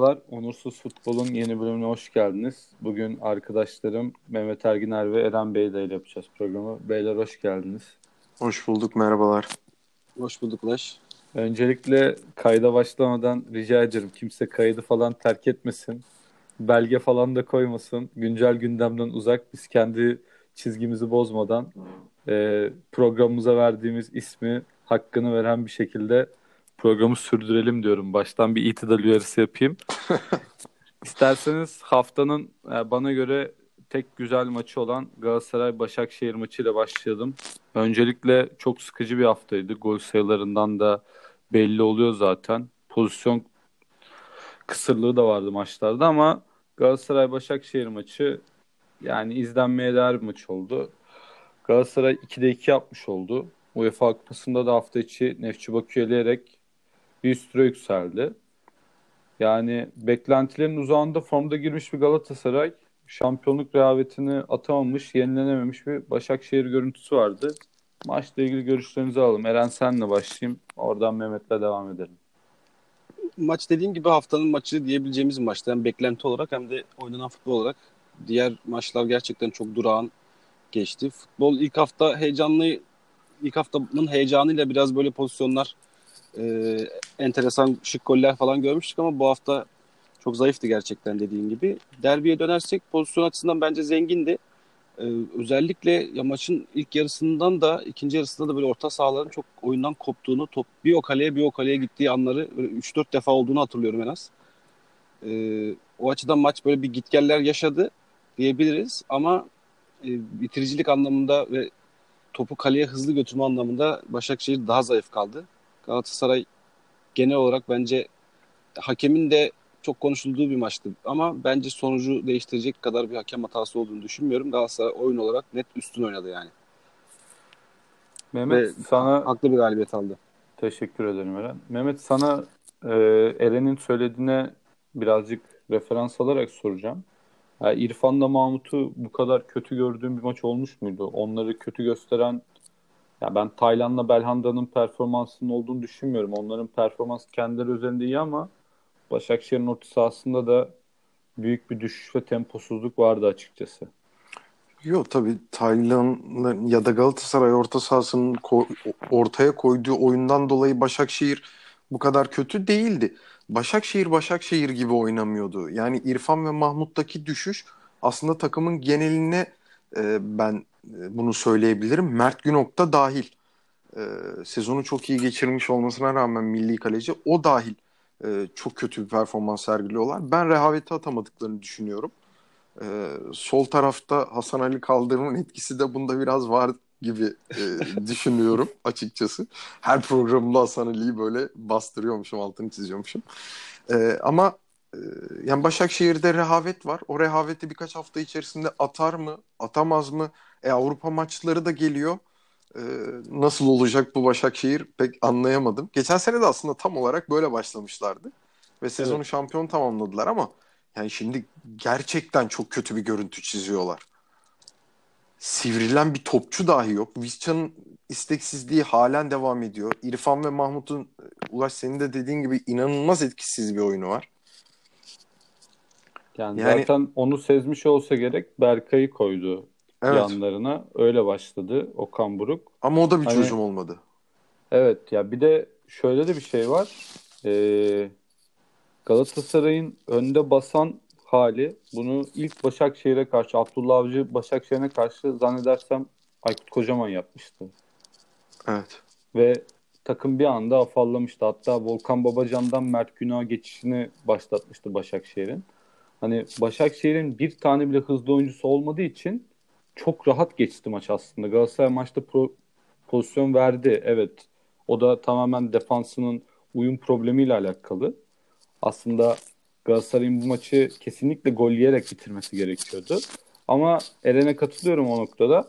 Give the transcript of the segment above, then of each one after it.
Merhabalar, Onursuz Futbol'un yeni bölümüne hoş geldiniz. Bugün arkadaşlarım Mehmet Erginer ve Eren Bey ile yapacağız programı. Beyler hoş geldiniz. Hoş bulduk, merhabalar. Hoş bulduk Ulaş. Öncelikle kayda başlamadan rica ederim kimse kaydı falan terk etmesin. Belge falan da koymasın. Güncel gündemden uzak biz kendi çizgimizi bozmadan e, programımıza verdiğimiz ismi hakkını veren bir şekilde programı sürdürelim diyorum. Baştan bir itidal uyarısı yapayım. İsterseniz haftanın e, bana göre tek güzel maçı olan Galatasaray-Başakşehir maçıyla başlayalım. Öncelikle çok sıkıcı bir haftaydı. Gol sayılarından da belli oluyor zaten. Pozisyon kısırlığı da vardı maçlarda ama Galatasaray-Başakşehir maçı yani izlenmeye değer bir maç oldu. Galatasaray 2'de 2 yapmış oldu. UEFA Kupası'nda da hafta içi Nefçi Bakü'yü eleyerek bir üst yükseldi. Yani beklentilerin uzağında formda girmiş bir Galatasaray şampiyonluk rehavetini atamamış, yenilenememiş bir Başakşehir görüntüsü vardı. Maçla ilgili görüşlerinizi alalım. Eren senle başlayayım. Oradan Mehmet'le devam edelim. Maç dediğim gibi haftanın maçı diyebileceğimiz maçtı. Hem beklenti olarak hem de oynanan futbol olarak. Diğer maçlar gerçekten çok durağan geçti. Futbol ilk hafta heyecanlı, ilk haftanın heyecanıyla biraz böyle pozisyonlar e, enteresan şık goller falan görmüştük ama bu hafta çok zayıftı gerçekten dediğin gibi. Derbiye dönersek pozisyon açısından bence zengindi. Ee, özellikle ya maçın ilk yarısından da ikinci yarısında da böyle orta sahaların çok oyundan koptuğunu, top bir o kaleye bir o kaleye gittiği anları 3-4 defa olduğunu hatırlıyorum en az. Ee, o açıdan maç böyle bir gitgeller yaşadı diyebiliriz ama e, bitiricilik anlamında ve topu kaleye hızlı götürme anlamında Başakşehir daha zayıf kaldı. Galatasaray genel olarak bence hakemin de çok konuşulduğu bir maçtı. Ama bence sonucu değiştirecek kadar bir hakem hatası olduğunu düşünmüyorum. Galatasaray oyun olarak net üstün oynadı yani. Mehmet Ve sana haklı bir galibiyet aldı. Teşekkür ederim Eren. Mehmet sana e, Eren'in söylediğine birazcık referans alarak soracağım. Yani İrfan'la Mahmut'u bu kadar kötü gördüğüm bir maç olmuş muydu? Onları kötü gösteren ya ben Taylan'la Belhanda'nın performansının olduğunu düşünmüyorum. Onların performansı kendileri üzerinde iyi ama Başakşehir'in orta sahasında da büyük bir düşüş ve temposuzluk vardı açıkçası. Yok tabii Taylan ya da Galatasaray orta sahasının ko- ortaya koyduğu oyundan dolayı Başakşehir bu kadar kötü değildi. Başakşehir Başakşehir gibi oynamıyordu. Yani İrfan ve Mahmut'taki düşüş aslında takımın geneline e, ben bunu söyleyebilirim. Mert Günok da dahil. E, sezonu çok iyi geçirmiş olmasına rağmen milli kaleci o dahil e, çok kötü bir performans sergiliyorlar. Ben rehaveti atamadıklarını düşünüyorum. E, sol tarafta Hasan Ali Kaldırım'ın etkisi de bunda biraz var gibi e, düşünüyorum açıkçası. Her programda Hasan Ali'yi böyle bastırıyormuşum, altını çiziyormuşum. E, ama yani Başakşehir'de rehavet var. O rehaveti birkaç hafta içerisinde atar mı, atamaz mı? E, Avrupa maçları da geliyor e, nasıl olacak bu Başakşehir pek anlayamadım. Geçen sene de aslında tam olarak böyle başlamışlardı. Ve sezonu evet. şampiyon tamamladılar ama yani şimdi gerçekten çok kötü bir görüntü çiziyorlar. Sivrilen bir topçu dahi yok. Vizcan'ın isteksizliği halen devam ediyor. İrfan ve Mahmut'un Ulaş senin de dediğin gibi inanılmaz etkisiz bir oyunu var. Yani, yani zaten onu sezmiş olsa gerek Berkay'ı koydu evet. yanlarına. Öyle başladı Okan Buruk. Ama o da bir hani, çözüm olmadı. Evet ya bir de şöyle de bir şey var. Ee, Galatasaray'ın önde basan hali bunu ilk Başakşehir'e karşı Abdullah Avcı Başakşehir'e karşı zannedersem Aykut Kocaman yapmıştı. Evet. Ve takım bir anda afallamıştı. Hatta Volkan Babacan'dan Mert Günah geçişini başlatmıştı Başakşehir'in. Hani Başakşehir'in bir tane bile hızlı oyuncusu olmadığı için çok rahat geçti maç aslında. Galatasaray maçta pro, pozisyon verdi. Evet. O da tamamen defansının uyum problemiyle alakalı. Aslında Galatasaray'ın bu maçı kesinlikle gol yiyerek bitirmesi gerekiyordu. Ama Eren'e katılıyorum o noktada.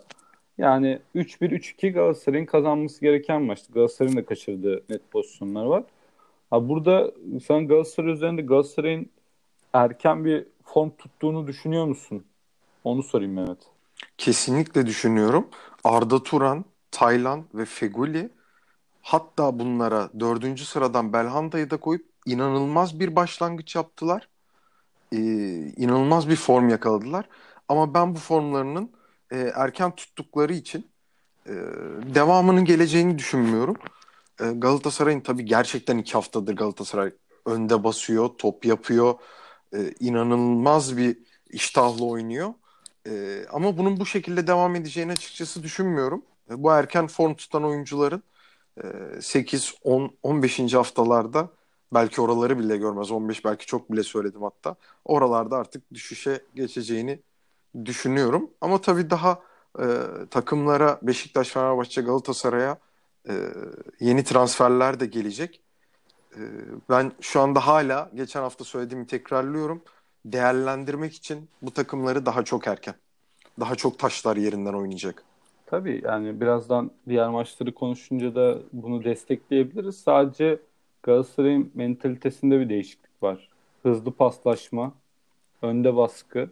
Yani 3-1-3-2 Galatasaray'ın kazanması gereken maçtı. Galatasaray'ın da kaçırdığı net pozisyonlar var. Ha burada sen Galatasaray üzerinde Galatasaray'ın erken bir form tuttuğunu düşünüyor musun? Onu sorayım Mehmet. Kesinlikle düşünüyorum. Arda Turan, Taylan ve Feguli hatta bunlara dördüncü sıradan Belhanda'yı da koyup inanılmaz bir başlangıç yaptılar. Ee, inanılmaz bir form yakaladılar. Ama ben bu formlarının e, erken tuttukları için e, devamının geleceğini düşünmüyorum. E, Galatasaray'ın tabii gerçekten iki haftadır Galatasaray önde basıyor, top yapıyor. E, inanılmaz bir iştahlı oynuyor. E, ama bunun bu şekilde devam edeceğini açıkçası düşünmüyorum. E, bu erken form tutan oyuncuların e, 8, 10, 15. haftalarda belki oraları bile görmez. 15 belki çok bile söyledim hatta. Oralarda artık düşüşe geçeceğini düşünüyorum. Ama tabii daha e, takımlara Beşiktaş, Fenerbahçe, Galatasaray'a e, yeni transferler de gelecek. E, ben şu anda hala geçen hafta söylediğimi tekrarlıyorum. Değerlendirmek için bu takımları daha çok erken. Daha çok taşlar yerinden oynayacak. Tabii yani birazdan diğer maçları konuşunca da bunu destekleyebiliriz. Sadece Galatasaray'ın mentalitesinde bir değişiklik var. Hızlı paslaşma, önde baskı.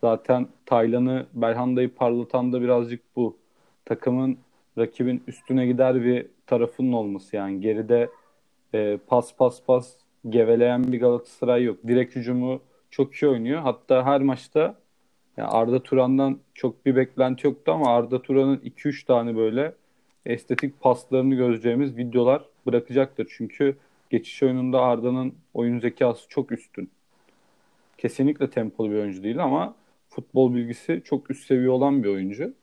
Zaten Taylan'ı, Belhanda'yı parlatan da birazcık bu. Takımın rakibin üstüne gider bir tarafının olması yani. Geride e, pas pas pas geveleyen bir Galatasaray yok. Direkt hücumu çok iyi oynuyor. Hatta her maçta yani Arda Turan'dan çok bir beklenti yoktu ama Arda Turan'ın 2-3 tane böyle estetik paslarını göreceğimiz videolar bırakacaktır. Çünkü geçiş oyununda Arda'nın oyun zekası çok üstün. Kesinlikle tempolu bir oyuncu değil ama futbol bilgisi çok üst seviye olan bir oyuncu.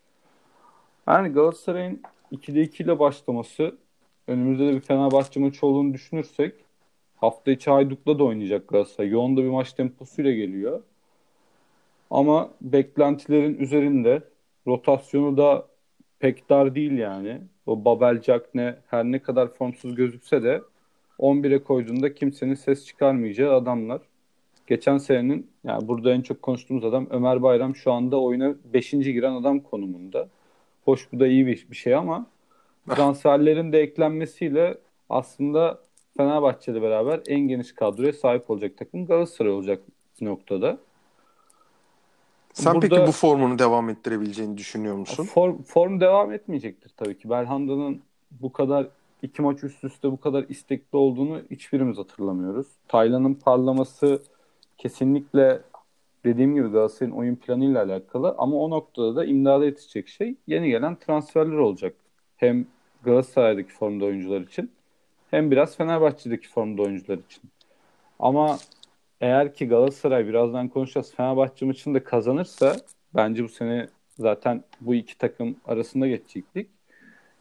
Yani Galatasaray'ın 2'de 2 ile başlaması önümüzde de bir Fenerbahçe maçı olduğunu düşünürsek hafta içi Hayduk'la da oynayacak Galatasaray. Yoğun da bir maç temposuyla geliyor. Ama beklentilerin üzerinde rotasyonu da pek dar değil yani. O Babel ne her ne kadar formsuz gözükse de 11'e koyduğunda kimsenin ses çıkarmayacağı adamlar. Geçen senenin yani burada en çok konuştuğumuz adam Ömer Bayram şu anda oyuna 5. giren adam konumunda. Hoş bu da iyi bir, bir şey ama transferlerin de eklenmesiyle aslında Fenerbahçe'yle beraber en geniş kadroya sahip olacak takım Galatasaray olacak noktada. Sen Burada, peki bu formunu devam ettirebileceğini düşünüyor musun? Form, form devam etmeyecektir tabii ki. Belhanda'nın bu kadar iki maç üst üste bu kadar istekli olduğunu hiçbirimiz hatırlamıyoruz. Taylan'ın parlaması kesinlikle dediğim gibi Galatasaray'ın oyun planıyla alakalı ama o noktada da imdada yetişecek şey yeni gelen transferler olacak. Hem Galatasaray'daki formda oyuncular için hem biraz Fenerbahçe'deki formda oyuncular için. Ama eğer ki Galatasaray birazdan konuşacağız Fenerbahçe maçını da kazanırsa bence bu sene zaten bu iki takım arasında geçecektik.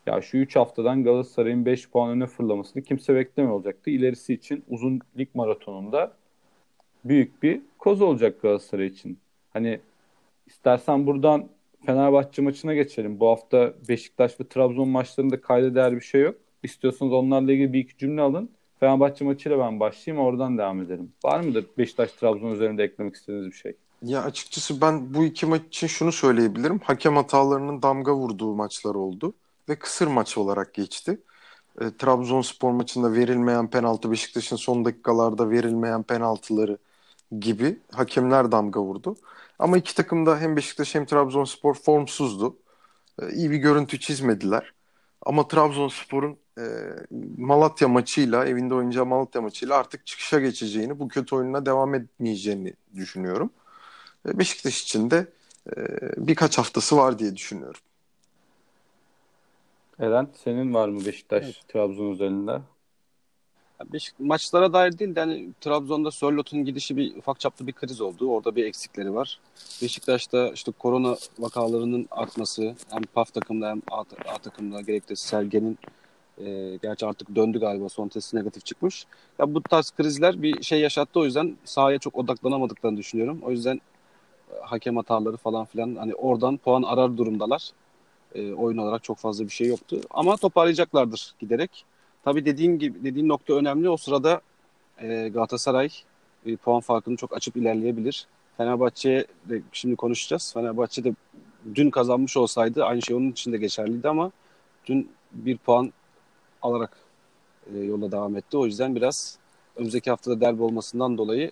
Ya şu 3 haftadan Galatasaray'ın 5 puan öne fırlamasını kimse beklemiyor olacaktı. İlerisi için uzun lig maratonunda büyük bir koz olacak Galatasaray için. Hani istersen buradan Fenerbahçe maçına geçelim. Bu hafta Beşiktaş ve Trabzon maçlarında kayda değer bir şey yok. İstiyorsanız onlarla ilgili bir iki cümle alın. Fenerbahçe maçıyla ben başlayayım oradan devam edelim. Var mıdır Beşiktaş Trabzon üzerinde eklemek istediğiniz bir şey? Ya açıkçası ben bu iki maç için şunu söyleyebilirim. Hakem hatalarının damga vurduğu maçlar oldu ve kısır maç olarak geçti. E, Trabzonspor maçında verilmeyen penaltı, Beşiktaş'ın son dakikalarda verilmeyen penaltıları gibi hakemler damga vurdu. Ama iki takım da hem Beşiktaş hem Trabzonspor formsuzdu. E, iyi bir görüntü çizmediler. Ama Trabzonspor'un e, Malatya maçıyla, evinde oynayacağı Malatya maçıyla artık çıkışa geçeceğini, bu kötü oyununa devam etmeyeceğini düşünüyorum. E, Beşiktaş için de e, birkaç haftası var diye düşünüyorum. Eren senin var mı Beşiktaş evet. Trabzon üzerinde? Maçlara dair değil de hani Trabzon'da Sörlot'un gidişi bir ufak çaplı bir kriz oldu. Orada bir eksikleri var. Beşiktaş'ta işte korona vakalarının artması hem PAF takımda hem A, A takımda gerekli Sergen'in e, gerçi artık döndü galiba son testi negatif çıkmış. Ya bu tarz krizler bir şey yaşattı o yüzden sahaya çok odaklanamadıklarını düşünüyorum. O yüzden e, hakem hataları falan filan hani oradan puan arar durumdalar. E, oyun olarak çok fazla bir şey yoktu. Ama toparlayacaklardır giderek. Tabii dediğin gibi dediğin nokta önemli. O sırada e, Galatasaray e, puan farkını çok açıp ilerleyebilir. Fenerbahçe de şimdi konuşacağız. Fenerbahçe de dün kazanmış olsaydı aynı şey onun için de geçerliydi ama dün bir puan alarak e, yola devam etti. O yüzden biraz önümüzdeki haftada derbi olmasından dolayı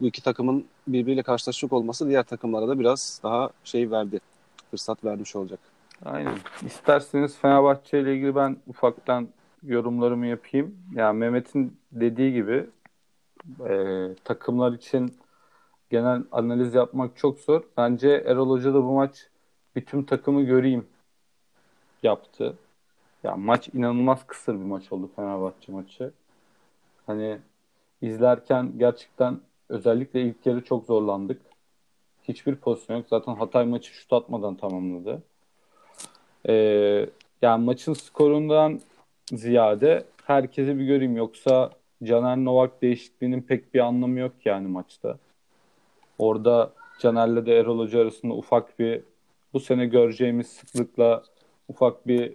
bu iki takımın birbiriyle karşılaşacak olması diğer takımlara da biraz daha şey verdi. Fırsat vermiş olacak. Aynen. İsterseniz Fenerbahçe ile ilgili ben ufaktan yorumlarımı yapayım. Yani Mehmet'in dediği gibi e, takımlar için genel analiz yapmak çok zor. Bence Erol Hoca da bu maç bütün takımı göreyim yaptı. Ya maç inanılmaz kısır bir maç oldu Fenerbahçe maçı. Hani izlerken gerçekten özellikle ilk yarı çok zorlandık. Hiçbir pozisyon yok. Zaten Hatay maçı şut atmadan tamamladı. Ee, yani maçın skorundan ziyade herkesi bir göreyim. Yoksa Caner Novak değişikliğinin pek bir anlamı yok yani maçta. Orada Caner'le de Erol Hoca arasında ufak bir bu sene göreceğimiz sıklıkla ufak bir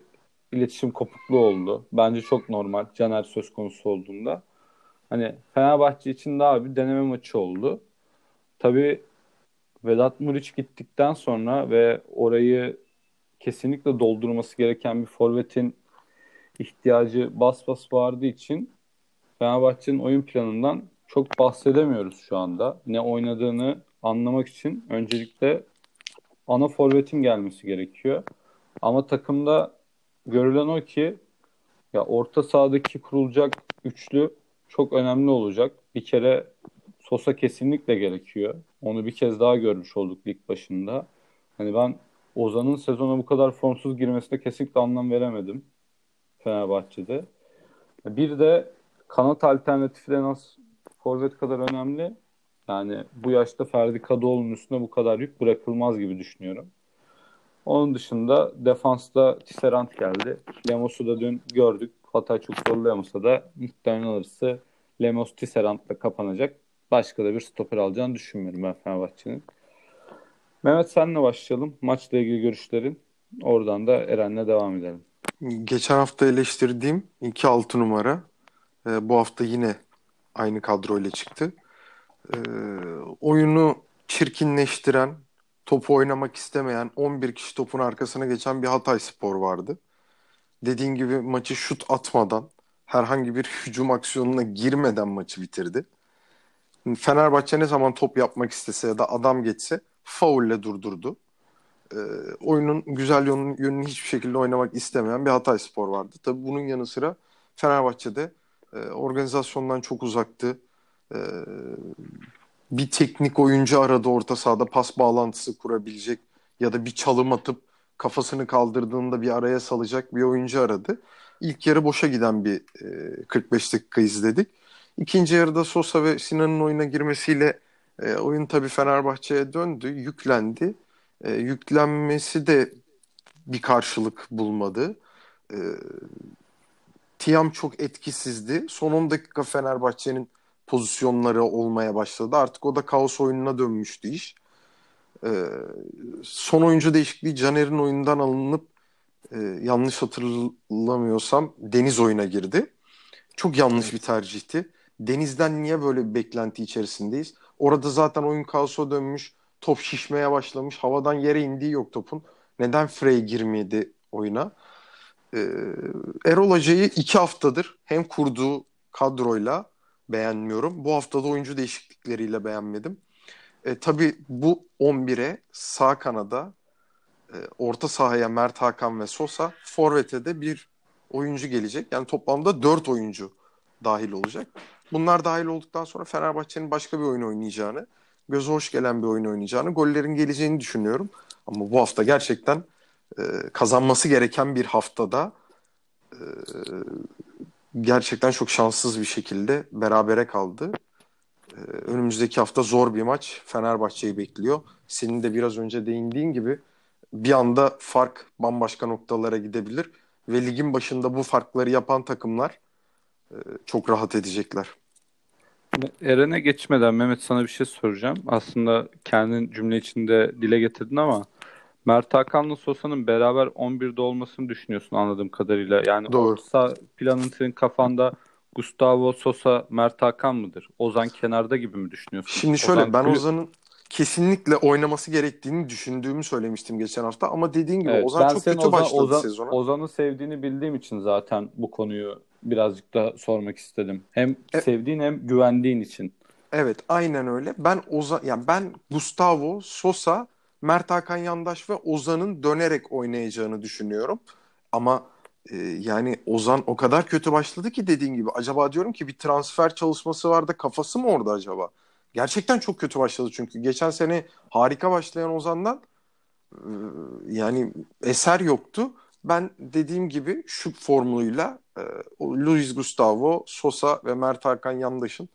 iletişim kopukluğu oldu. Bence çok normal Caner söz konusu olduğunda. Hani Fenerbahçe için daha bir deneme maçı oldu. Tabii Vedat Muriç gittikten sonra ve orayı kesinlikle doldurması gereken bir forvetin ihtiyacı bas bas vardığı için Fenerbahçe'nin oyun planından çok bahsedemiyoruz şu anda. Ne oynadığını anlamak için öncelikle ana forvetin gelmesi gerekiyor. Ama takımda görülen o ki ya orta sahadaki kurulacak üçlü çok önemli olacak. Bir kere Sosa kesinlikle gerekiyor. Onu bir kez daha görmüş olduk lig başında. Hani ben Ozan'ın sezona bu kadar formsuz girmesine kesinlikle anlam veremedim Fenerbahçe'de. Bir de kanat alternatifi de nasıl forvet kadar önemli. Yani bu yaşta Ferdi Kadıoğlu'nun üstüne bu kadar yük bırakılmaz gibi düşünüyorum. Onun dışında defansta Tisserand geldi. Lemos'u da dün gördük. Hatay çok zorlayamasa da muhtemelen alırsa Lemos Tisserand'la kapanacak. Başka da bir stoper alacağını düşünmüyorum ben Fenerbahçe'nin. Mehmet senle başlayalım. Maçla ilgili görüşlerin. Oradan da Eren'le devam edelim. Geçen hafta eleştirdiğim 2-6 numara e, bu hafta yine aynı kadroyla çıktı. E, oyunu çirkinleştiren, topu oynamak istemeyen 11 kişi topun arkasına geçen bir Hatay Spor vardı. Dediğin gibi maçı şut atmadan, herhangi bir hücum aksiyonuna girmeden maçı bitirdi. Fenerbahçe ne zaman top yapmak istese ya da adam geçse faulle durdurdu. E, oyunun güzel yönünü, yönünü hiçbir şekilde oynamak istemeyen bir Hatay Spor vardı. Tabii bunun yanı sıra Fenerbahçe'de e, organizasyondan çok uzaktı. E, bir teknik oyuncu aradı orta sahada pas bağlantısı kurabilecek ya da bir çalım atıp kafasını kaldırdığında bir araya salacak bir oyuncu aradı. İlk yarı boşa giden bir e, 45 dakika izledik. İkinci yarıda Sosa ve Sinan'ın oyuna girmesiyle e, oyun tabii Fenerbahçe'ye döndü, yüklendi. E, yüklenmesi de bir karşılık bulmadı. E, Tiam çok etkisizdi. Son 10 dakika Fenerbahçe'nin pozisyonları olmaya başladı. Artık o da kaos oyununa dönmüştü iş. Ee, son oyuncu değişikliği Caner'in oyundan alınıp e, yanlış hatırlamıyorsam Deniz oyuna girdi. Çok yanlış bir tercihti. Deniz'den niye böyle bir beklenti içerisindeyiz? Orada zaten oyun kaosa dönmüş. Top şişmeye başlamış. Havadan yere indiği yok topun. Neden Frey girmedi oyuna? Ee, Erol Hoca'yı iki haftadır hem kurduğu kadroyla beğenmiyorum. Bu haftada oyuncu değişiklikleriyle beğenmedim. E, tabii bu 11'e sağ kanada e, orta sahaya Mert Hakan ve Sosa, forvete de bir oyuncu gelecek. Yani toplamda 4 oyuncu dahil olacak. Bunlar dahil olduktan sonra Fenerbahçe'nin başka bir oyun oynayacağını, göze hoş gelen bir oyun oynayacağını, gollerin geleceğini düşünüyorum. Ama bu hafta gerçekten e, kazanması gereken bir haftada e, gerçekten çok şanssız bir şekilde berabere kaldı. Ee, önümüzdeki hafta zor bir maç Fenerbahçe'yi bekliyor. Senin de biraz önce değindiğin gibi bir anda fark bambaşka noktalara gidebilir ve ligin başında bu farkları yapan takımlar e, çok rahat edecekler. Eren'e geçmeden Mehmet sana bir şey soracağım. Aslında kendin cümle içinde dile getirdin ama Mert Hakan'la Sosa'nın beraber 11'de olmasını düşünüyorsun anladığım kadarıyla. Yani Doğru. orta planın senin kafanda Gustavo Sosa, Mert Hakan mıdır? Ozan kenarda gibi mi düşünüyorsun? Şimdi şöyle Ozan ben Ozan'ın kesinlikle oynaması gerektiğini düşündüğümü söylemiştim geçen hafta ama dediğin gibi Evet, Ozan çok kötü Ozan, başladı Ozan, sezona. Ozan'ı sevdiğini bildiğim için zaten bu konuyu birazcık da sormak istedim. Hem E- sevdiğin hem güvendiğin için. Evet, aynen öyle. Ben Ozan yani ben Gustavo, Sosa, Mert Hakan Yandaş ve Ozan'ın dönerek oynayacağını düşünüyorum. Ama e, yani Ozan o kadar kötü başladı ki dediğin gibi. Acaba diyorum ki bir transfer çalışması vardı kafası mı orada acaba? Gerçekten çok kötü başladı çünkü. Geçen sene harika başlayan Ozan'dan e, yani eser yoktu. Ben dediğim gibi şu formuyla e, Luis Gustavo, Sosa ve Mert Hakan Yandaş'ın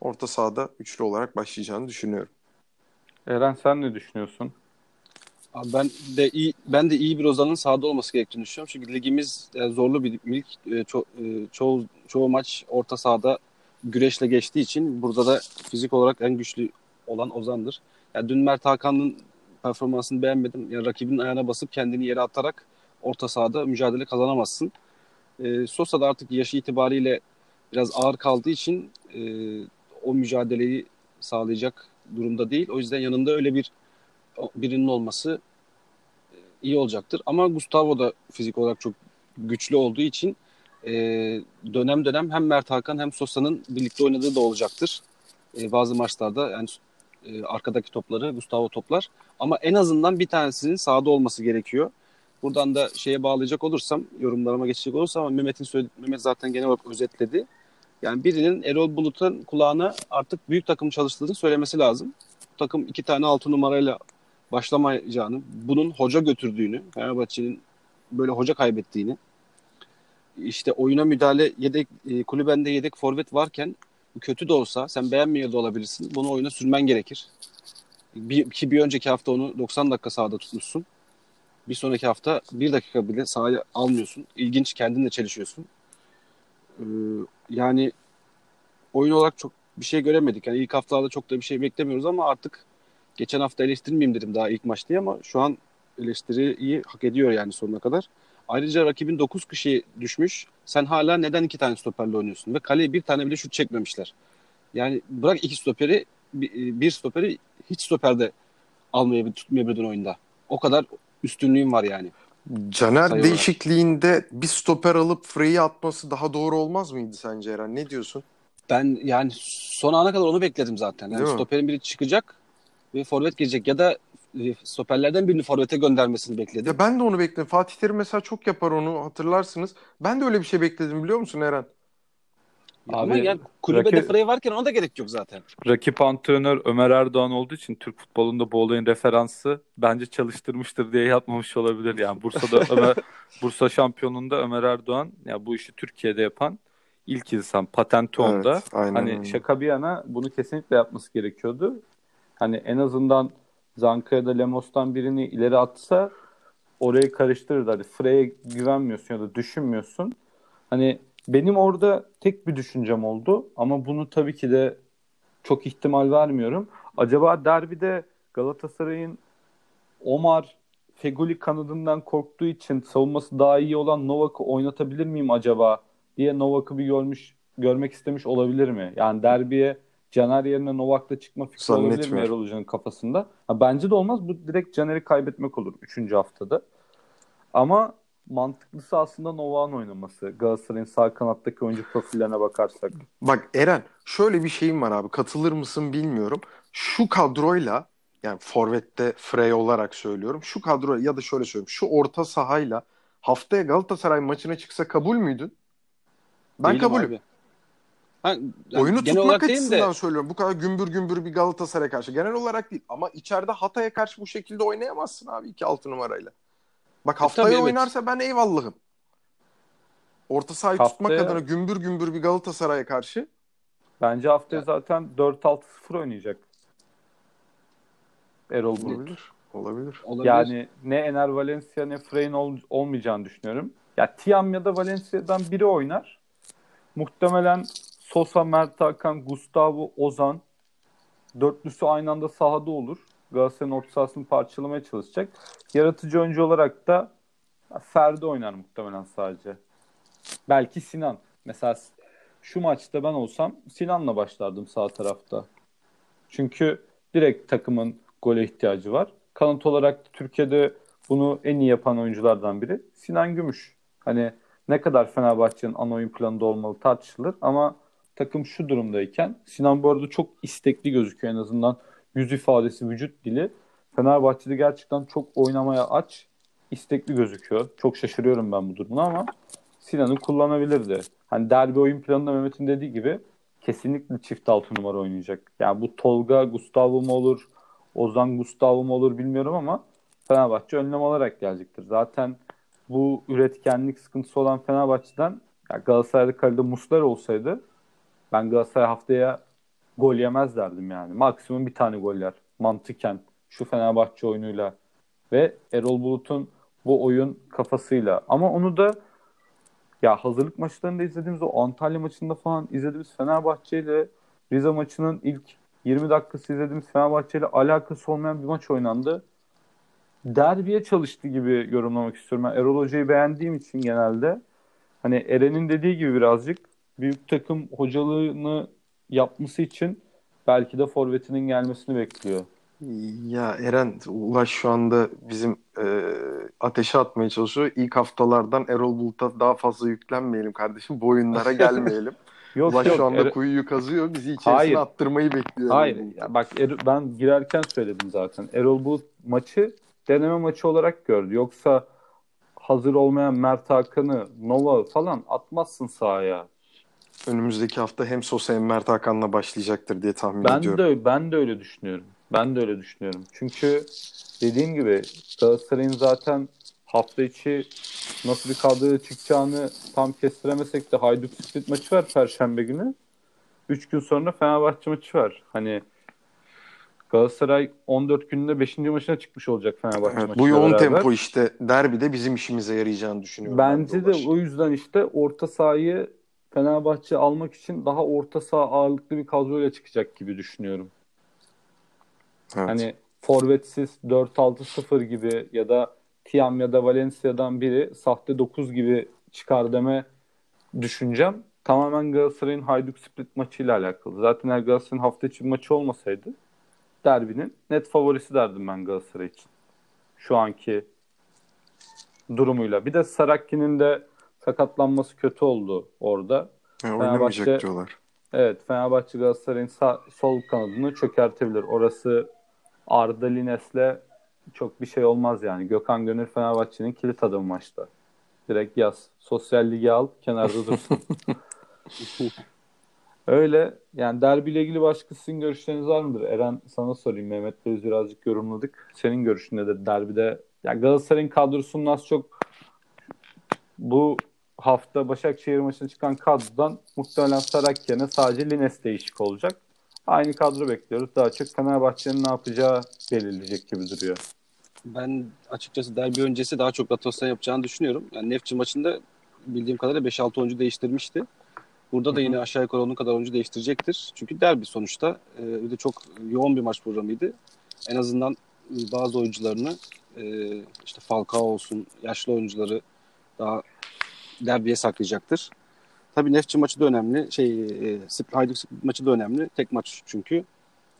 orta sahada üçlü olarak başlayacağını düşünüyorum. Eren sen ne düşünüyorsun? Abi ben de iyi ben de iyi bir Ozan'ın sahada olması gerektiğini düşünüyorum. Çünkü ligimiz e, zorlu bir lig. Ço, çoğu çoğu maç orta sahada güreşle geçtiği için burada da fizik olarak en güçlü olan Ozan'dır. Yani dün Mert Hakan'ın performansını beğenmedim. Yani rakibinin ayağına basıp kendini yere atarak orta sahada mücadele kazanamazsın. E, Sosa da artık yaşı itibariyle biraz ağır kaldığı için e, o mücadeleyi sağlayacak durumda değil. O yüzden yanında öyle bir birinin olması e, iyi olacaktır. Ama Gustavo da fizik olarak çok güçlü olduğu için e, dönem dönem hem Mert Hakan hem Sosa'nın birlikte oynadığı da olacaktır. E, bazı maçlarda yani e, arkadaki topları Gustavo toplar. Ama en azından bir tanesinin sahada olması gerekiyor. Buradan da şeye bağlayacak olursam, yorumlarıma geçecek olursam Mehmet'in söyledi, Mehmet zaten genel olarak özetledi. Yani birinin Erol Bulut'un kulağına artık büyük takım çalıştığını söylemesi lazım. Bu takım iki tane altı numarayla başlamayacağını, bunun hoca götürdüğünü, Fenerbahçe'nin böyle hoca kaybettiğini, işte oyuna müdahale yedek e, kulübende yedek forvet varken kötü de olsa sen beğenmiyor da olabilirsin. Bunu oyuna sürmen gerekir. Bir, ki bir önceki hafta onu 90 dakika sahada tutmuşsun. Bir sonraki hafta bir dakika bile sahaya almıyorsun. İlginç kendinle çelişiyorsun. Ee, yani oyun olarak çok bir şey göremedik. Yani ilk haftalarda çok da bir şey beklemiyoruz ama artık geçen hafta eleştirmeyeyim dedim daha ilk maç diye ama şu an eleştiriyi hak ediyor yani sonuna kadar. Ayrıca rakibin 9 kişi düşmüş. Sen hala neden iki tane stoperle oynuyorsun? Ve kaleye bir tane bile şut çekmemişler. Yani bırak iki stoperi, bir stoperi hiç stoperde almayabilir, tutmayabilirdin oyunda. O kadar üstünlüğün var yani. Caner Sayı değişikliğinde olarak. bir stoper alıp Frey'i atması daha doğru olmaz mıydı sence Eren? Ne diyorsun? Ben yani son ana kadar onu bekledim zaten. Yani stoperin biri çıkacak ve forvet girecek ya da stoperlerden birini forvete göndermesini bekledim. Ya ben de onu bekledim. Fatih Terim mesela çok yapar onu hatırlarsınız. Ben de öyle bir şey bekledim biliyor musun Eren? Abi, Ama yani kulübede rakip, Frey varken ona da gerek yok zaten. Rakip antrenör Ömer Erdoğan olduğu için Türk futbolunda bu olayın referansı bence çalıştırmıştır diye yapmamış olabilir. Yani Bursa'da Ömer Bursa şampiyonunda Ömer Erdoğan ya bu işi Türkiye'de yapan ilk insan patenti onda. Evet, aynen hani şaka bir yana bunu kesinlikle yapması gerekiyordu. Hani en azından Zanka ya da Lemos'tan birini ileri atsa orayı karıştırır. Hani Frey'e güvenmiyorsun ya da düşünmüyorsun. Hani benim orada tek bir düşüncem oldu ama bunu tabii ki de çok ihtimal vermiyorum. Acaba derbide Galatasaray'ın Omar Feguli kanadından korktuğu için savunması daha iyi olan Novak'ı oynatabilir miyim acaba diye Novak'ı bir görmüş görmek istemiş olabilir mi? Yani derbiye Caner yerine Novak'ta çıkma fikri olabilir mi Erol Hoca'nın kafasında? Ha, bence de olmaz. Bu direkt Caner'i kaybetmek olur 3. haftada. Ama mantıklısı aslında Novak'ın oynaması. Galatasaray'ın sağ kanattaki oyuncu profillerine bakarsak. Bak Eren şöyle bir şeyim var abi. Katılır mısın bilmiyorum. Şu kadroyla yani Forvet'te Frey olarak söylüyorum. Şu kadro ya da şöyle söyleyeyim. Şu orta sahayla haftaya Galatasaray maçına çıksa kabul müydün? Ben Değilim kabulüm. Abi. Ha, yani Oyunu tutmak açısından de... söylüyorum. Bu kadar gümbür gümbür bir Galatasaray karşı. Genel olarak değil. Ama içeride Hatay'a karşı bu şekilde oynayamazsın abi iki altı numarayla. Bak e, haftaya e, tabii, oynarsa evet. ben eyvallahım. Orta sahayı haftaya... tutmak adına gümbür gümbür bir Galatasaray'a karşı. Bence haftaya zaten 4-6-0 oynayacak. Erol Bulut. Olabilir. Olabilir. Yani ne Ener Valencia ne Frey'in ol, olmayacağını düşünüyorum. Ya Tiam ya da Valencia'dan biri oynar. Muhtemelen Sosa, Mert Hakan, Gustavo, Ozan dörtlüsü aynı anda sahada olur. Galatasaray'ın orta sahasını parçalamaya çalışacak. Yaratıcı oyuncu olarak da Ferdi oynar muhtemelen sadece. Belki Sinan. Mesela şu maçta ben olsam Sinan'la başlardım sağ tarafta. Çünkü direkt takımın gole ihtiyacı var. Kanat olarak Türkiye'de bunu en iyi yapan oyunculardan biri Sinan Gümüş. Hani ne kadar Fenerbahçe'nin ana oyun planında olmalı tartışılır ama takım şu durumdayken Sinan bu arada çok istekli gözüküyor en azından yüz ifadesi, vücut dili. Fenerbahçe'de gerçekten çok oynamaya aç. istekli gözüküyor. Çok şaşırıyorum ben bu durumuna ama Sinan'ı kullanabilirdi. Hani derbi oyun planında Mehmet'in dediği gibi kesinlikle çift altı numara oynayacak. Yani bu Tolga Gustavo mu olur, Ozan Gustavo mu olur bilmiyorum ama Fenerbahçe önlem alarak gelecektir. Zaten bu üretkenlik sıkıntısı olan Fenerbahçe'den ya Galatasaray'da kalede Musler olsaydı ben Galatasaray haftaya gol yemez derdim yani. Maksimum bir tane gol yer. Mantıken şu Fenerbahçe oyunuyla ve Erol Bulut'un bu oyun kafasıyla. Ama onu da ya hazırlık maçlarında izlediğimiz o Antalya maçında falan izlediğimiz Fenerbahçe ile Rize maçının ilk 20 dakikası izlediğimiz Fenerbahçe ile alakası olmayan bir maç oynandı. Derbiye çalıştı gibi yorumlamak istiyorum. Ben Erol Hoca'yı beğendiğim için genelde hani Eren'in dediği gibi birazcık büyük takım hocalığını yapması için belki de forvetinin gelmesini bekliyor. Ya Eren Ulaş şu anda bizim e, ateşe atmaya çalışıyor. İlk haftalardan Erol Bulut'a daha fazla yüklenmeyelim kardeşim. Bu oyunlara gelmeyelim. yok, Ulaş yok, şu anda er... kuyuyu kazıyor. Bizi içerisine Hayır. attırmayı bekliyor. Hayır. Ya bak er, ben girerken söyledim zaten. Erol Bulut maçı deneme maçı olarak gördü. Yoksa hazır olmayan Mert Hakan'ı, Nova falan atmazsın sahaya önümüzdeki hafta hem Sosa hem Mert Hakan'la başlayacaktır diye tahmin ben ediyorum. De, ben de öyle düşünüyorum. Ben de öyle düşünüyorum. Çünkü dediğim gibi Galatasaray'ın zaten hafta içi nasıl bir kadroya çıkacağını tam kestiremesek de Hayduk Split maçı var Perşembe günü. Üç gün sonra Fenerbahçe maçı var. Hani Galatasaray 14 gününde 5. maçına çıkmış olacak Fenerbahçe evet, Bu yoğun beraber. tempo işte derbi de bizim işimize yarayacağını düşünüyorum. Bence de o yüzden işte orta sahayı Fenerbahçe almak için daha orta saha ağırlıklı bir kadroyla çıkacak gibi düşünüyorum. Evet. Hani forvetsiz 4-6-0 gibi ya da Tiam ya da Valencia'dan biri sahte 9 gibi çıkar deme düşüncem tamamen Galatasaray'ın Hayduk Split maçıyla alakalı. Zaten eğer Galatasaray'ın hafta içi bir maçı olmasaydı derbinin net favorisi derdim ben Galatasaray için. Şu anki durumuyla. Bir de Sarakki'nin de sakatlanması kötü oldu orada. He, oynamayacak diyorlar. Evet Fenerbahçe Galatasaray'ın sağ, sol kanadını çökertebilir. Orası Arda Lines'le çok bir şey olmaz yani. Gökhan Gönül Fenerbahçe'nin kilit adamı maçta. Direkt yaz. Sosyal ligi al, kenarda dursun. Öyle. Yani derbiyle ilgili başka sizin görüşleriniz var mıdır? Eren sana sorayım. Mehmet'le biz birazcık yorumladık. Senin görüşün nedir derbide? Yani Galatasaray'ın kadrosunun az çok bu hafta Başakşehir maçına çıkan kadrodan muhtemelen Sarak yerine sadece Lines değişik olacak. Aynı kadro bekliyoruz. Daha çok Fenerbahçe'nin ne yapacağı belirleyecek gibi duruyor. Ben açıkçası derbi öncesi daha çok rotasyon yapacağını düşünüyorum. Yani Nefçi maçında bildiğim kadarıyla 5-6 oyuncu değiştirmişti. Burada da yine aşağı yukarı onun kadar oyuncu değiştirecektir. Çünkü derbi sonuçta. E, bir de çok yoğun bir maç programıydı. En azından bazı oyuncularını e, işte Falcao olsun, yaşlı oyuncuları daha derbiye saklayacaktır. Tabii Nefçi maçı da önemli. Şey, e, Hayduk maçı da önemli. Tek maç çünkü.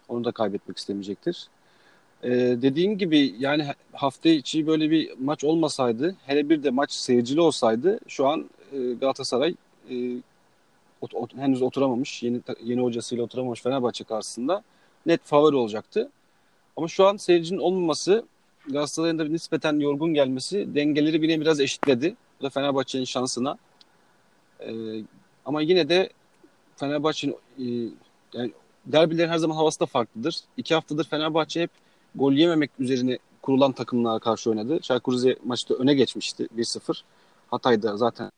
Onu da kaybetmek istemeyecektir. Ee, dediğim gibi yani hafta içi böyle bir maç olmasaydı, hele bir de maç seyircili olsaydı şu an e, Galatasaray e, ot, ot, henüz oturamamış, yeni yeni hocasıyla oturamamış Fenerbahçe karşısında net favori olacaktı. Ama şu an seyircinin olmaması, Galatasaray'ın da nispeten yorgun gelmesi dengeleri bile biraz eşitledi. Bu da Fenerbahçe'nin şansına. E, ama yine de Fenerbahçe'nin e, yani derbilerin her zaman havası da farklıdır. İki haftadır Fenerbahçe hep gol yememek üzerine kurulan takımlara karşı oynadı. Çaykur Rize maçta öne geçmişti 1-0. Hatay'da zaten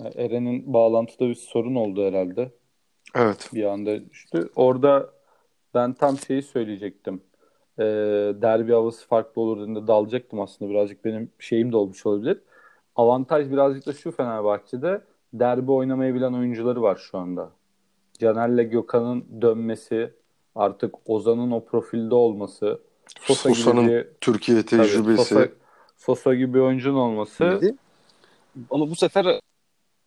Eren'in bağlantıda bir sorun oldu herhalde. Evet. Bir anda düştü. Orada ben tam şeyi söyleyecektim e, derbi havası farklı olur dediğinde dalacaktım aslında. Birazcık benim şeyim de olmuş olabilir. Avantaj birazcık da şu Fenerbahçe'de derbi oynamayı bilen oyuncuları var şu anda. Caner'le Gökhan'ın dönmesi, artık Ozan'ın o profilde olması, Sosa Sosa'nın gibi Türkiye tecrübesi. Tabii, Sosa, Sosa gibi oyuncunun olması. Neydi? Ama bu sefer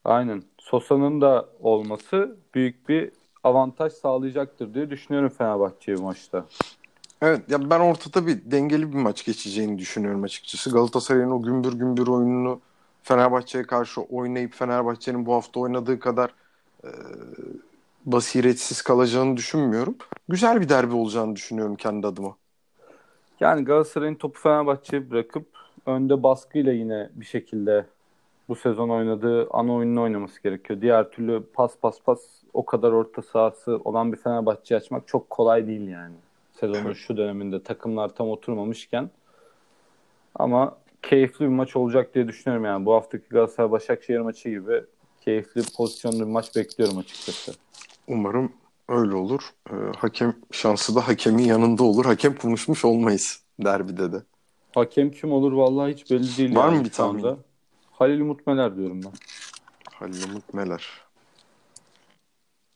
aynen Sosa'nın da olması büyük bir avantaj sağlayacaktır diye düşünüyorum Fenerbahçe'ye maçta. Evet ya ben ortada bir dengeli bir maç geçeceğini düşünüyorum açıkçası. Galatasaray'ın o gümbür gümbür oyununu Fenerbahçe'ye karşı oynayıp Fenerbahçe'nin bu hafta oynadığı kadar e, basiretsiz kalacağını düşünmüyorum. Güzel bir derbi olacağını düşünüyorum kendi adıma. Yani Galatasaray'ın topu Fenerbahçe'ye bırakıp önde baskıyla yine bir şekilde bu sezon oynadığı ana oyununu oynaması gerekiyor. Diğer türlü pas pas pas o kadar orta sahası olan bir Fenerbahçe açmak çok kolay değil yani. Sezonun şu döneminde takımlar tam oturmamışken. Ama keyifli bir maç olacak diye düşünüyorum yani. Bu haftaki Galatasaray Başakşehir maçı gibi keyifli pozisyonlu bir maç bekliyorum açıkçası. Umarım öyle olur. Ee, hakem şansı da hakemin yanında olur. Hakem konuşmuş olmayız derbide de. Hakem kim olur vallahi hiç belli değil. Var yani mı bir tahmin? Halil Umut Meler diyorum ben. Halil Umut Meler.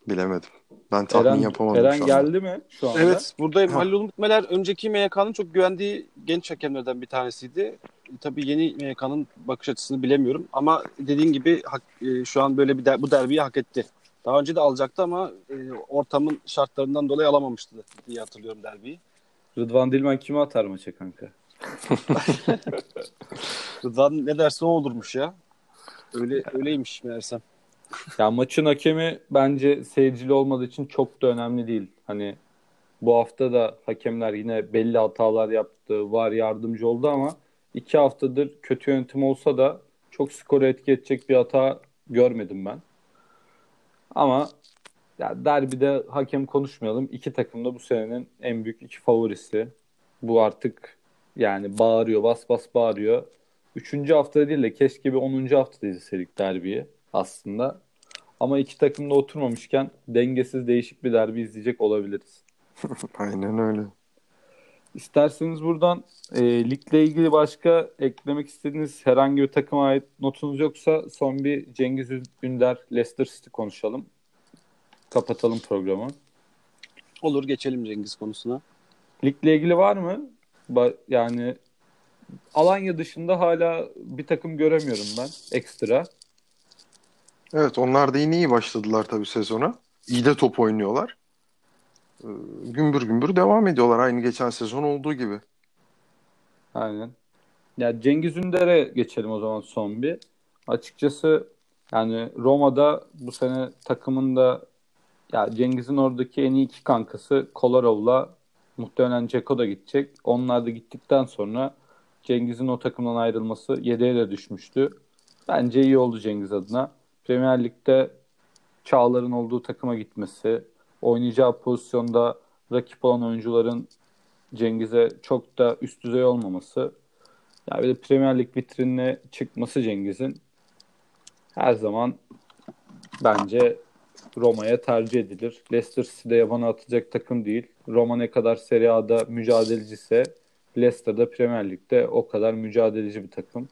Bilemedim. Ben tahmin Eren, yapamadım Eren şu anda. geldi mi şu anda? Evet buradayım. Ha. Halil Umut Meler önceki MYK'nın çok güvendiği genç hakemlerden bir tanesiydi. E, Tabii yeni MYK'nın bakış açısını bilemiyorum ama dediğin gibi e, şu an böyle bir der- bu derbiyi hak etti. Daha önce de alacaktı ama e, ortamın şartlarından dolayı alamamıştı diye hatırlıyorum derbiyi. Rıdvan Dilmen kimi atar maça kanka? Rıdvan ne derse o olurmuş ya. Öyle öyleymiş meğersem. Ya maçın hakemi bence seyircili olmadığı için çok da önemli değil. Hani bu hafta da hakemler yine belli hatalar yaptı, var yardımcı oldu ama iki haftadır kötü yönetim olsa da çok skoru etki edecek bir hata görmedim ben. Ama ya derbide hakem konuşmayalım. İki takım da bu senenin en büyük iki favorisi. Bu artık yani bağırıyor, bas bas bağırıyor. Üçüncü hafta değil de keşke bir onuncu haftada izleseydik derbiyi aslında. Ama iki takım da oturmamışken dengesiz değişik bir derbi izleyecek olabiliriz. Aynen öyle. İsterseniz buradan e, ligle ilgili başka eklemek istediğiniz herhangi bir takıma ait notunuz yoksa son bir Cengiz Ünder Leicester City konuşalım. Kapatalım programı. Olur geçelim Cengiz konusuna. Ligle ilgili var mı? Ba- yani Alanya dışında hala bir takım göremiyorum ben ekstra. Evet onlar da yine iyi başladılar tabii sezona. İyi de top oynuyorlar. Ee, gümbür gümbür devam ediyorlar aynı geçen sezon olduğu gibi. Aynen. Ya Cengiz Ünder'e geçelim o zaman son bir. Açıkçası yani Roma'da bu sene takımın da ya Cengiz'in oradaki en iyi iki kankası Kolarov'la muhtemelen Ceko da gidecek. Onlar da gittikten sonra Cengiz'in o takımdan ayrılması yedeğe de düşmüştü. Bence iyi oldu Cengiz adına. Premier Lig'de Çağlar'ın olduğu takıma gitmesi, oynayacağı pozisyonda rakip olan oyuncuların Cengiz'e çok da üst düzey olmaması. Ya bir de Premier Lig vitrinine çıkması Cengiz'in her zaman bence Roma'ya tercih edilir. Leicester City'de yabana atacak takım değil. Roma ne kadar Serie A'da mücadeleciyse Leicester'da Premier Lig'de o kadar mücadeleci bir takım.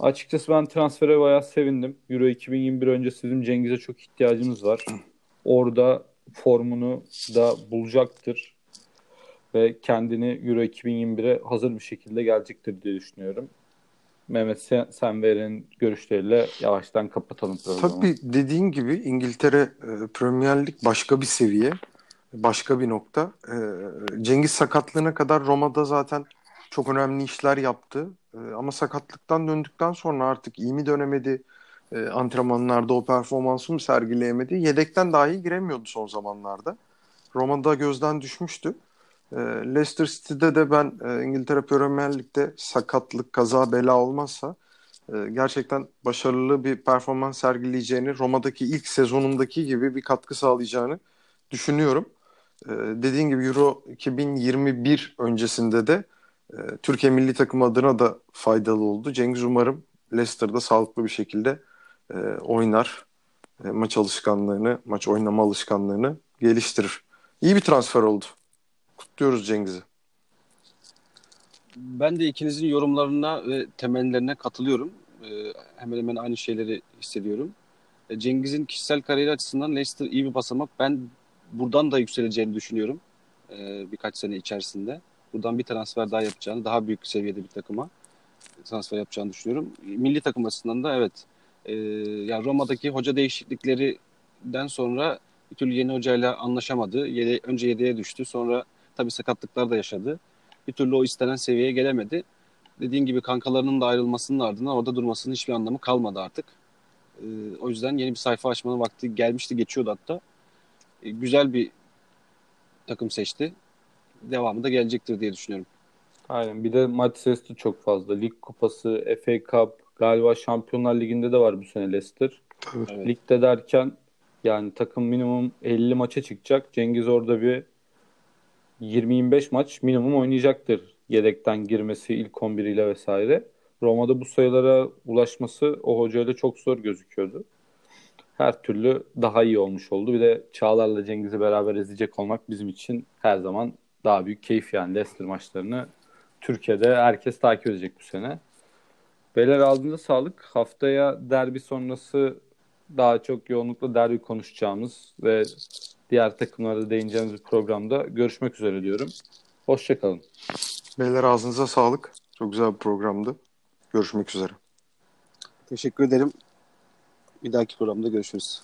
Açıkçası ben transfere bayağı sevindim. Euro 2021 öncesi bizim Cengiz'e çok ihtiyacımız var. Orada formunu da bulacaktır ve kendini Euro 2021'e hazır bir şekilde gelecektir diye düşünüyorum. Mehmet sen, sen ve Eren'in görüşleriyle yavaştan kapatalım programı. Tabii dediğin gibi İngiltere e, Premier Lig başka bir seviye, başka bir nokta. E, Cengiz sakatlığına kadar Roma'da zaten çok önemli işler yaptı. E, ama sakatlıktan döndükten sonra artık iyi mi dönemedi, e, antrenmanlarda o performansı mı sergileyemedi, yedekten dahi giremiyordu son zamanlarda. Roma'da gözden düşmüştü. E, Leicester City'de de ben e, İngiltere Premier Lig'de sakatlık, kaza, bela olmazsa e, gerçekten başarılı bir performans sergileyeceğini, Roma'daki ilk sezonundaki gibi bir katkı sağlayacağını düşünüyorum. Dediğin gibi Euro 2021 öncesinde de Türkiye milli takım adına da faydalı oldu. Cengiz umarım Leicester'da sağlıklı bir şekilde e, oynar. E, maç alışkanlığını, maç oynama alışkanlığını geliştirir. İyi bir transfer oldu. Kutluyoruz Cengiz'i. Ben de ikinizin yorumlarına ve temellerine katılıyorum. Ee, hemen hemen aynı şeyleri hissediyorum. E, Cengiz'in kişisel kariyeri açısından Leicester iyi bir basamak. Ben buradan da yükseleceğini düşünüyorum. Ee, birkaç sene içerisinde. Buradan bir transfer daha yapacağını, daha büyük seviyede bir takıma transfer yapacağını düşünüyorum. Milli takım açısından da evet. Ee, yani Roma'daki hoca değişikliklerinden sonra bir türlü yeni hocayla anlaşamadı. Yede, önce yedeğe düştü. Sonra tabii sakatlıklar da yaşadı. Bir türlü o istenen seviyeye gelemedi. Dediğin gibi kankalarının da ayrılmasının ardından orada durmasının hiçbir anlamı kalmadı artık. Ee, o yüzden yeni bir sayfa açmanın vakti gelmişti, geçiyordu hatta. Ee, güzel bir takım seçti. Devamı da gelecektir diye düşünüyorum. Aynen. Bir de maç sayısı da çok fazla. Lig kupası, FA Cup, galiba Şampiyonlar Ligi'nde de var bu sene Leicester. Evet. Ligde derken yani takım minimum 50 maça çıkacak. Cengiz orada bir 20-25 maç minimum oynayacaktır. Yedekten girmesi ilk 11 ile vesaire. Roma'da bu sayılara ulaşması o hocayla çok zor gözüküyordu. Her türlü daha iyi olmuş oldu. Bir de Çağlar'la Cengiz'i beraber izleyecek olmak bizim için her zaman daha büyük keyif yani Leicester maçlarını Türkiye'de herkes takip edecek bu sene. Beyler ağzınıza sağlık. Haftaya derbi sonrası daha çok yoğunlukla derbi konuşacağımız ve diğer takımlara da değineceğimiz bir programda görüşmek üzere diyorum. Hoşçakalın. Beyler ağzınıza sağlık. Çok güzel bir programdı. Görüşmek üzere. Teşekkür ederim. Bir dahaki programda görüşürüz.